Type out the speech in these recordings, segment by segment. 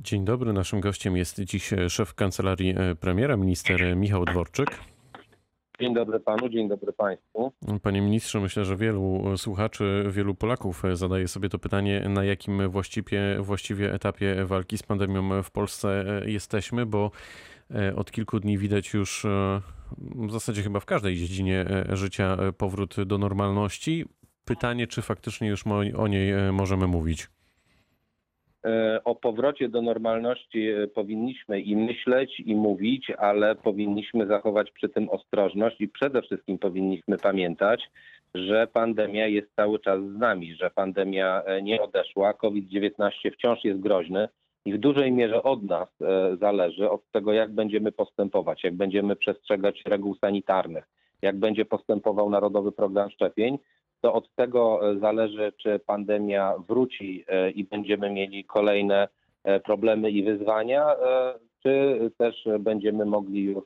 Dzień dobry. Naszym gościem jest dziś szef kancelarii premiera, minister Michał Dworczyk. Dzień dobry panu, dzień dobry państwu. Panie ministrze, myślę, że wielu słuchaczy, wielu Polaków zadaje sobie to pytanie, na jakim właściwie, właściwie etapie walki z pandemią w Polsce jesteśmy, bo od kilku dni widać już w zasadzie chyba w każdej dziedzinie życia powrót do normalności. Pytanie, czy faktycznie już o niej możemy mówić? O powrocie do normalności powinniśmy i myśleć, i mówić, ale powinniśmy zachować przy tym ostrożność i przede wszystkim powinniśmy pamiętać, że pandemia jest cały czas z nami, że pandemia nie odeszła. COVID-19 wciąż jest groźny i w dużej mierze od nas zależy, od tego, jak będziemy postępować, jak będziemy przestrzegać reguł sanitarnych, jak będzie postępował Narodowy Program Szczepień to od tego zależy, czy pandemia wróci i będziemy mieli kolejne problemy i wyzwania, czy też będziemy mogli już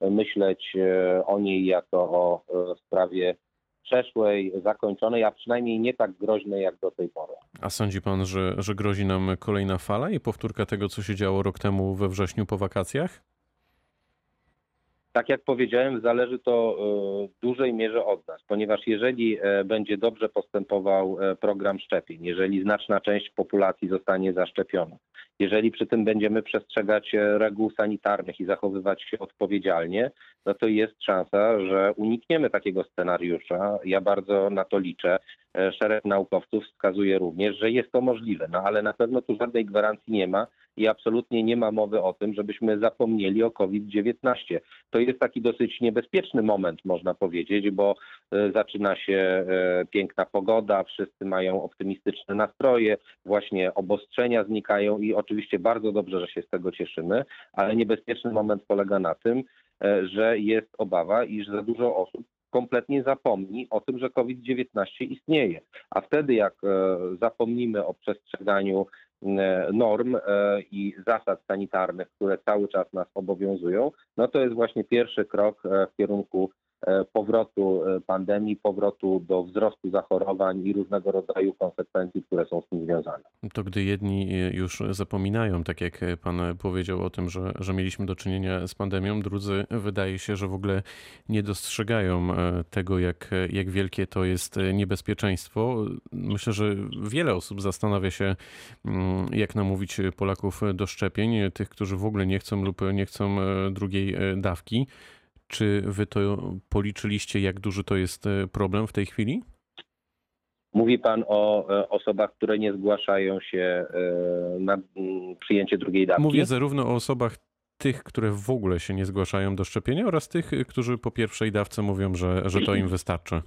myśleć o niej jako o sprawie przeszłej, zakończonej, a przynajmniej nie tak groźnej jak do tej pory. A sądzi pan, że, że grozi nam kolejna fala i powtórka tego, co się działo rok temu we wrześniu po wakacjach? Tak jak powiedziałem, zależy to w dużej mierze od nas, ponieważ jeżeli będzie dobrze postępował program szczepień, jeżeli znaczna część populacji zostanie zaszczepiona, jeżeli przy tym będziemy przestrzegać reguł sanitarnych i zachowywać się odpowiedzialnie, no to jest szansa, że unikniemy takiego scenariusza. Ja bardzo na to liczę. Szereg naukowców wskazuje również, że jest to możliwe, no ale na pewno tu żadnej gwarancji nie ma i absolutnie nie ma mowy o tym, żebyśmy zapomnieli o COVID-19. To jest taki dosyć niebezpieczny moment, można powiedzieć, bo zaczyna się piękna pogoda, wszyscy mają optymistyczne nastroje, właśnie obostrzenia znikają i oczywiście bardzo dobrze, że się z tego cieszymy, ale niebezpieczny moment polega na tym, że jest obawa, iż za dużo osób kompletnie zapomni o tym, że COVID-19 istnieje. A wtedy, jak zapomnimy o przestrzeganiu norm i zasad sanitarnych, które cały czas nas obowiązują, no to jest właśnie pierwszy krok w kierunku powrotu pandemii, powrotu do wzrostu zachorowań i różnego rodzaju konsekwencji, które są z tym związane. To gdy jedni już zapominają, tak jak pan powiedział o tym, że, że mieliśmy do czynienia z pandemią, drudzy wydaje się, że w ogóle nie dostrzegają tego, jak, jak wielkie to jest niebezpieczeństwo. Myślę, że wiele osób zastanawia się, jak namówić Polaków do szczepień, tych, którzy w ogóle nie chcą lub nie chcą drugiej dawki. Czy wy to policzyliście, jak duży to jest problem w tej chwili? Mówi pan o osobach, które nie zgłaszają się na przyjęcie drugiej dawki? Mówię zarówno o osobach tych, które w ogóle się nie zgłaszają do szczepienia oraz tych, którzy po pierwszej dawce mówią, że, że to im wystarczy.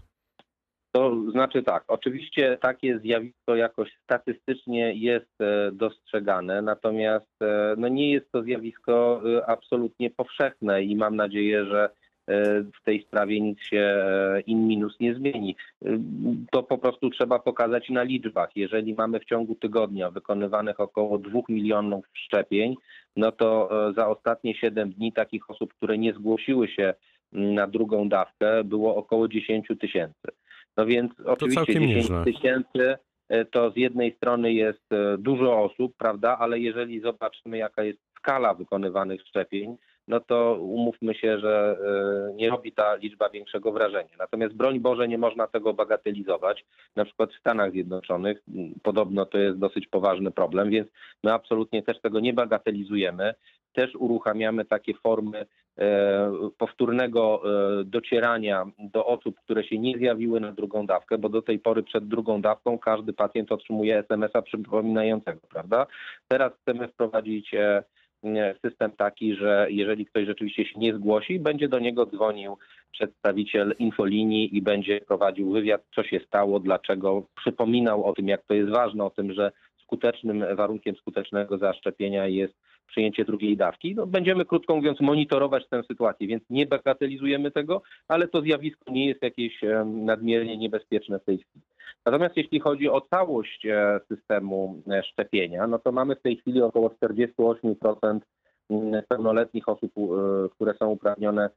To znaczy tak, oczywiście takie zjawisko jakoś statystycznie jest dostrzegane, natomiast no nie jest to zjawisko absolutnie powszechne i mam nadzieję, że w tej sprawie nic się in minus nie zmieni. To po prostu trzeba pokazać na liczbach. Jeżeli mamy w ciągu tygodnia wykonywanych około 2 milionów szczepień, no to za ostatnie 7 dni takich osób, które nie zgłosiły się na drugą dawkę, było około 10 tysięcy. No więc oczywiście 10 tysięcy to z jednej strony jest dużo osób, prawda, ale jeżeli zobaczymy jaka jest skala wykonywanych szczepień, no to umówmy się, że nie robi ta liczba większego wrażenia. Natomiast broń Boże nie można tego bagatelizować. Na przykład w Stanach Zjednoczonych podobno to jest dosyć poważny problem, więc my absolutnie też tego nie bagatelizujemy. Też uruchamiamy takie formy powtórnego docierania do osób, które się nie zjawiły na drugą dawkę, bo do tej pory przed drugą dawką każdy pacjent otrzymuje SMS-a przypominającego, prawda? Teraz chcemy wprowadzić system taki, że jeżeli ktoś rzeczywiście się nie zgłosi, będzie do niego dzwonił przedstawiciel infolinii i będzie prowadził wywiad, co się stało, dlaczego, przypominał o tym, jak to jest ważne, o tym, że skutecznym warunkiem skutecznego zaszczepienia jest przyjęcie drugiej dawki. No, będziemy, krótko mówiąc, monitorować tę sytuację, więc nie bagatelizujemy tego, ale to zjawisko nie jest jakieś nadmiernie niebezpieczne w tej chwili. Natomiast jeśli chodzi o całość systemu szczepienia, no to mamy w tej chwili około 48% pełnoletnich osób, które są uprawnione e,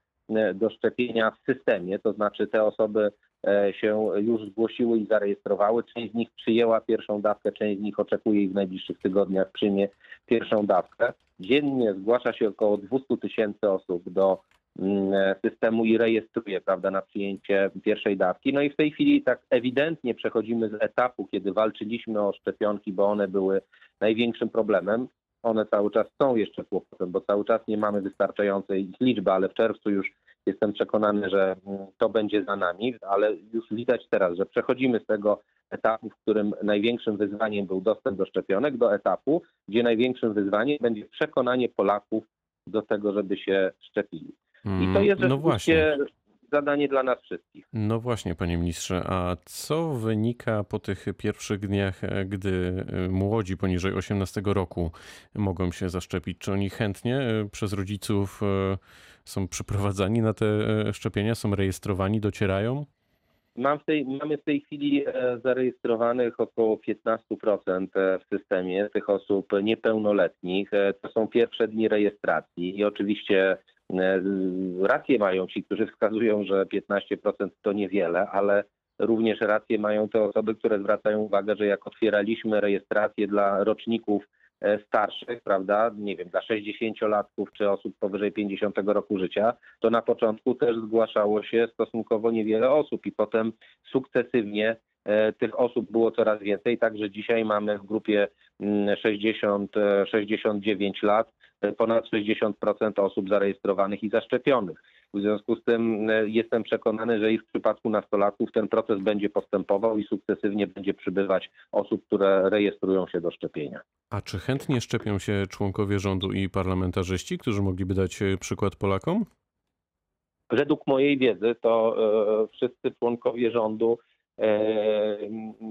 do szczepienia w systemie, to znaczy te osoby e, się już zgłosiły i zarejestrowały. Część z nich przyjęła pierwszą dawkę, część z nich oczekuje i w najbliższych tygodniach przyjmie pierwszą dawkę. Dziennie zgłasza się około 200 tysięcy osób do mm, systemu i rejestruje prawda, na przyjęcie pierwszej dawki. No i w tej chwili tak ewidentnie przechodzimy z etapu, kiedy walczyliśmy o szczepionki, bo one były największym problemem. One cały czas są jeszcze kłopotem, bo cały czas nie mamy wystarczającej ich liczby, ale w czerwcu już jestem przekonany, że mm, to będzie za nami, ale już widać teraz, że przechodzimy z tego etapu, w którym największym wyzwaniem był dostęp do szczepionek, do etapu, gdzie największym wyzwaniem będzie przekonanie Polaków do tego, żeby się szczepili. I to jest Mm, no właśnie. Zadanie dla nas wszystkich. No właśnie, panie ministrze, a co wynika po tych pierwszych dniach, e, gdy e, młodzi poniżej 18 roku mogą się zaszczepić? Czy oni chętnie e, przez rodziców są przyprowadzani na te szczepienia, są rejestrowani, docierają? Mam w tej, mamy w tej chwili zarejestrowanych około 15% w systemie tych osób niepełnoletnich. To są pierwsze dni rejestracji i oczywiście rację mają ci, którzy wskazują, że 15% to niewiele, ale również rację mają te osoby, które zwracają uwagę, że jak otwieraliśmy rejestrację dla roczników e, starszych, prawda, nie wiem, dla 60-latków czy osób powyżej 50 roku życia, to na początku też zgłaszało się stosunkowo niewiele osób i potem sukcesywnie e, tych osób było coraz więcej, także dzisiaj mamy w grupie mm, 60-69 lat e, ponad 60% osób zarejestrowanych i zaszczepionych. W związku z tym e, jestem przekonany, że i w przypadku nastolatków ten proces będzie postępował i sukcesywnie będzie przybywać osób, które rejestrują się do szczepienia. A czy chętnie szczepią się członkowie rządu i parlamentarzyści, którzy mogliby dać e, przykład Polakom? Według mojej wiedzy to e, wszyscy członkowie rządu,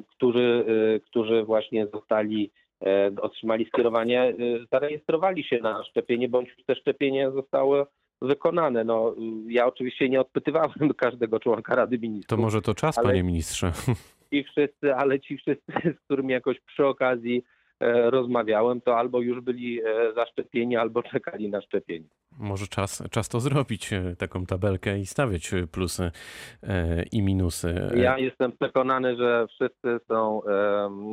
którzy, którzy właśnie zostali, otrzymali skierowanie, e, zarejestrowali się na szczepienie, bądź już te szczepienia zostały wykonane. No, ja oczywiście nie odpytywałem każdego członka Rady To Ministrów. może to czas, Ale- panie ministrze. Ci wszyscy, ale ci wszyscy, z którymi jakoś przy okazji e, rozmawiałem, to albo już byli e, zaszczepieni, albo czekali na szczepienie. Może czas, czas to zrobić, e, taką tabelkę i stawiać e, plusy e, i minusy. E, Ja jestem przekonany, że wszyscy są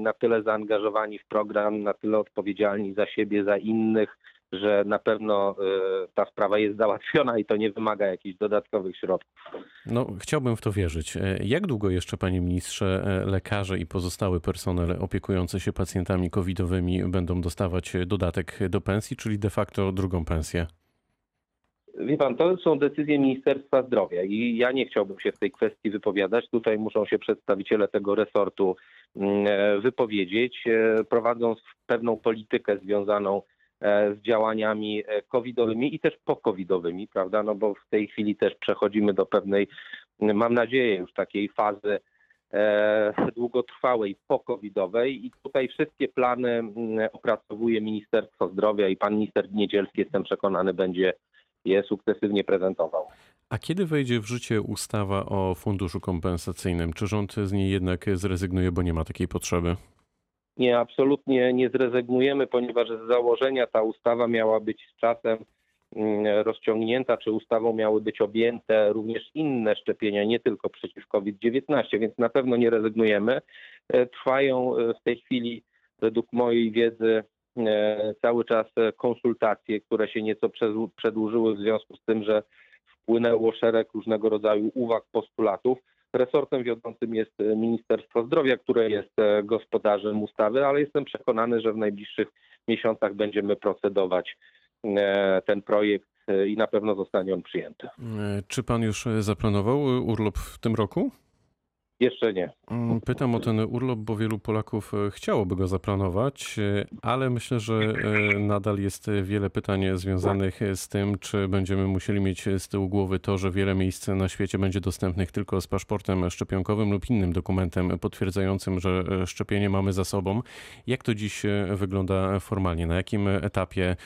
na tyle zaangażowani w program, na tyle odpowiedzialni za siebie, za innych, że na pewno e, ta sprawa jest załatwiona i to nie wymaga jakichś dodatkowych środków. No, chciałbym w to wierzyć. E, Jak długo jeszcze, panie ministrze, e, lekarze i pozostały personel opiekujący się pacjentami covidowymi będą dostawać dodatek do pensji, czyli de facto drugą pensję? Wie pan, to są decyzje Ministerstwa Zdrowia i ja nie chciałbym się w tej kwestii wypowiadać. Tutaj muszą się przedstawiciele tego resortu mm, e, wypowiedzieć, prowadząc pewną politykę związaną e, z działaniami e, covidowymi i też po-covidowymi, prawda? No bo w tej chwili też przechodzimy do pewnej, mam nadzieję, już takiej fazy e, długotrwałej po-covidowej i tutaj wszystkie plany opracowuje Ministerstwo Zdrowia i pan minister Niedzielski, jestem przekonany, będzie je sukcesywnie prezentował. A kiedy wejdzie w życie ustawa o funduszu kompensacyjnym? Czy rząd z niej jednak zrezygnuje, bo nie ma takiej potrzeby? Nie, absolutnie nie zrezygnujemy, ponieważ z założenia ta ustawa miała być z czasem mm, rozciągnięta, czy ustawą miały być objęte również inne szczepienia, nie tylko przeciw COVID-19, więc na pewno nie rezygnujemy. E, Trwają e, w tej chwili, według mojej wiedzy, e, cały czas konsultacje, które się nieco przedłużyły w związku z tym, że wpłynęło szereg różnego rodzaju uwag, postulatów. Resortem wiodącym jest e, Ministerstwo Zdrowia, które jest e, gospodarzem ustawy, ale jestem przekonany, że w najbliższych miesiącach będziemy procedować e, ten projekt i na pewno zostanie on przyjęty. Czy pan już zaplanował urlop w tym roku? Jeszcze nie. Mm, Pytam o ten urlop, bo wielu Polaków e, chciałoby go zaplanować, e, ale myślę, że e, nadal jest wiele pytań związanych z tym, czy będziemy musieli mieć z tyłu głowy to, że wiele miejsc na świecie będzie dostępnych tylko z paszportem szczepionkowym lub innym dokumentem potwierdzającym, że szczepienie mamy za sobą. Jak to dziś wygląda formalnie? Na jakim etapie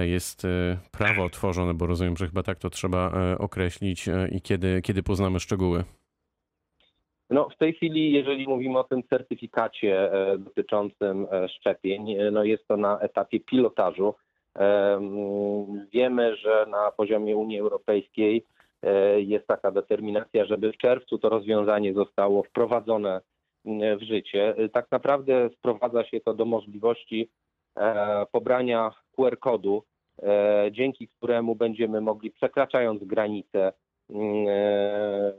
jest prawo tworzone, bo rozumiem, że chyba tak to trzeba określić i kiedy, kiedy poznamy szczegóły? No, w tej chwili, jeżeli mówimy o tym certyfikacie e, dotyczącym e, szczepień, e, no jest to na etapie pilotażu. Wiemy, że na poziomie Unii Europejskiej jest taka determinacja, żeby w czerwcu to rozwiązanie zostało wprowadzone w życie. Tak naprawdę sprowadza się to do możliwości pobrania QR-kodu, dzięki któremu będziemy mogli przekraczając granicę mm, e,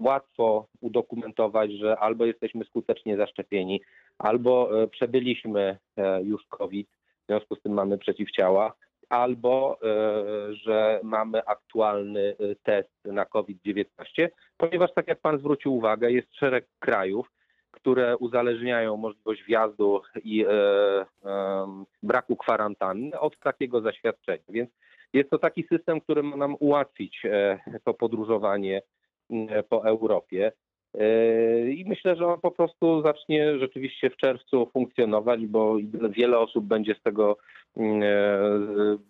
łatwo udokumentować, że albo jesteśmy skutecznie zaszczepieni, albo e, przebyliśmy e, już COVID, w związku z tym mamy przeciwciała, albo e, że mamy aktualny e, test na COVID-19, ponieważ tak jak Pan zwrócił uwagę, jest szereg krajów, które uzależniają możliwość wjazdu i e, em, braku kwarantanny od takiego zaświadczenia. Więc jest to taki system, który ma nam ułatwić e, to podróżowanie po Europie. E, I myślę, że on po prostu zacznie rzeczywiście w czerwcu funkcjonować, bo wiele osób będzie z tego, e,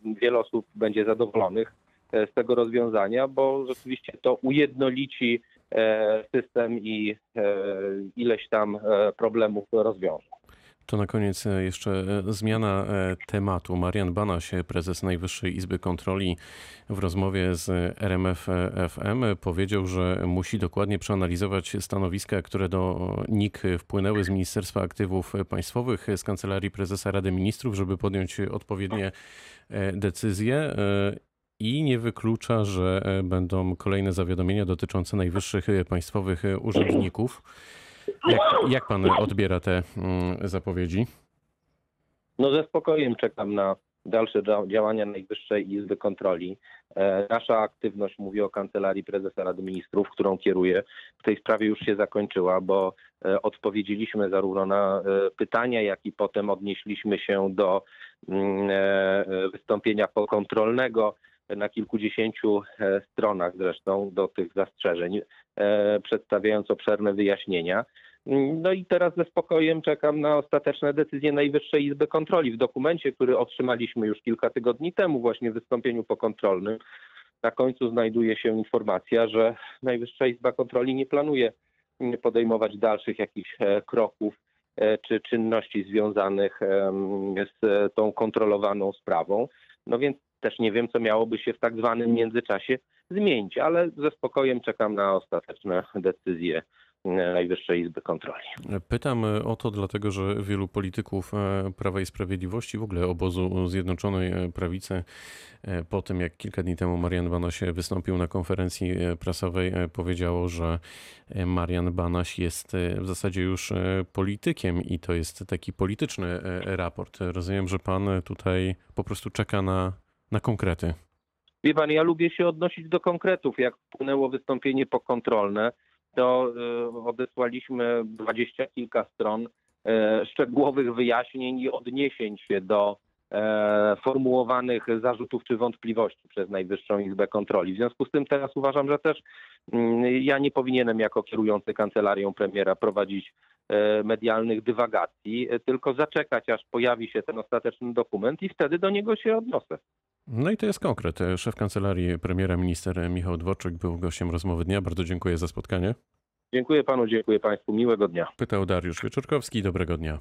wiele osób będzie zadowolonych e, z tego rozwiązania, bo rzeczywiście to ujednolici e, system i e, ileś tam e, problemów rozwiąże. To na koniec e, jeszcze e, zmiana e, tematu. Marian Banaś, prezes Najwyższej Izby Kontroli, w rozmowie z RMF FM powiedział, że musi dokładnie przeanalizować stanowiska, które do NIK wpłynęły z Ministerstwa Aktywów Państwowych, z Kancelarii Prezesa Rady Ministrów, żeby podjąć odpowiednie decyzje. I nie wyklucza, że będą kolejne zawiadomienia dotyczące najwyższych państwowych urzędników. Jak, jak pan odbiera te mm, zapowiedzi? No ze spokojem czekam na dalsze dzia- działania Najwyższej Izby Kontroli. E, Nasza aktywność, mówię o Kancelarii Prezesa Rady Ministrów, którą kieruję, w tej sprawie już się zakończyła, bo e, odpowiedzieliśmy zarówno na e, pytania, jak i potem odnieśliśmy się do mm, wystąpienia pokontrolnego na kilkudziesięciu e, stronach zresztą do tych zastrzeżeń, e, przedstawiając obszerne wyjaśnienia. No i teraz ze spokojem czekam na ostateczne decyzje Najwyższej Izby Kontroli. W dokumencie, który otrzymaliśmy już kilka tygodni temu, właśnie w wystąpieniu pokontrolnym, na końcu znajduje się informacja, że Najwyższa Izba Kontroli nie planuje podejmować dalszych jakichś e, kroków czy czynności związanych z tą kontrolowaną sprawą. No więc też nie wiem, co miałoby się w tak zwanym międzyczasie zmienić, ale ze spokojem czekam na ostateczne decyzje e, Najwyższej Izby Kontroli. Pytam o to dlatego, że wielu polityków e, Prawa i Sprawiedliwości, w ogóle obozu Zjednoczonej e, Prawicy, e, po tym jak kilka dni temu Marian Banaś wystąpił na konferencji e, prasowej, e, powiedziało, że e, Marian Banaś jest e, w zasadzie już e, politykiem i to jest taki polityczny e, raport. Rozumiem, że pan tutaj po prostu czeka na, na konkrety. Wie pan, ja lubię się odnosić do konkretów. Jak wpłynęło wystąpienie pokontrolne, to e, odesłaliśmy dwadzieścia kilka stron e, szczegółowych wyjaśnień i odniesień się do e, formułowanych zarzutów czy wątpliwości przez Najwyższą Izbę Kontroli. W związku z tym teraz uważam, że też mm, ja nie powinienem jako kierujący kancelarią premiera prowadzić medialnych dywagacji, tylko zaczekać, aż pojawi się ten ostateczny dokument i wtedy do niego się odniosę. No i to jest konkret. Szef kancelarii premiera, minister Michał Dworczyk był gościem rozmowy dnia. Bardzo dziękuję za spotkanie. Dziękuję panu, dziękuję państwu. Miłego dnia. Pytał Dariusz Wieczorkowski. Dobrego dnia.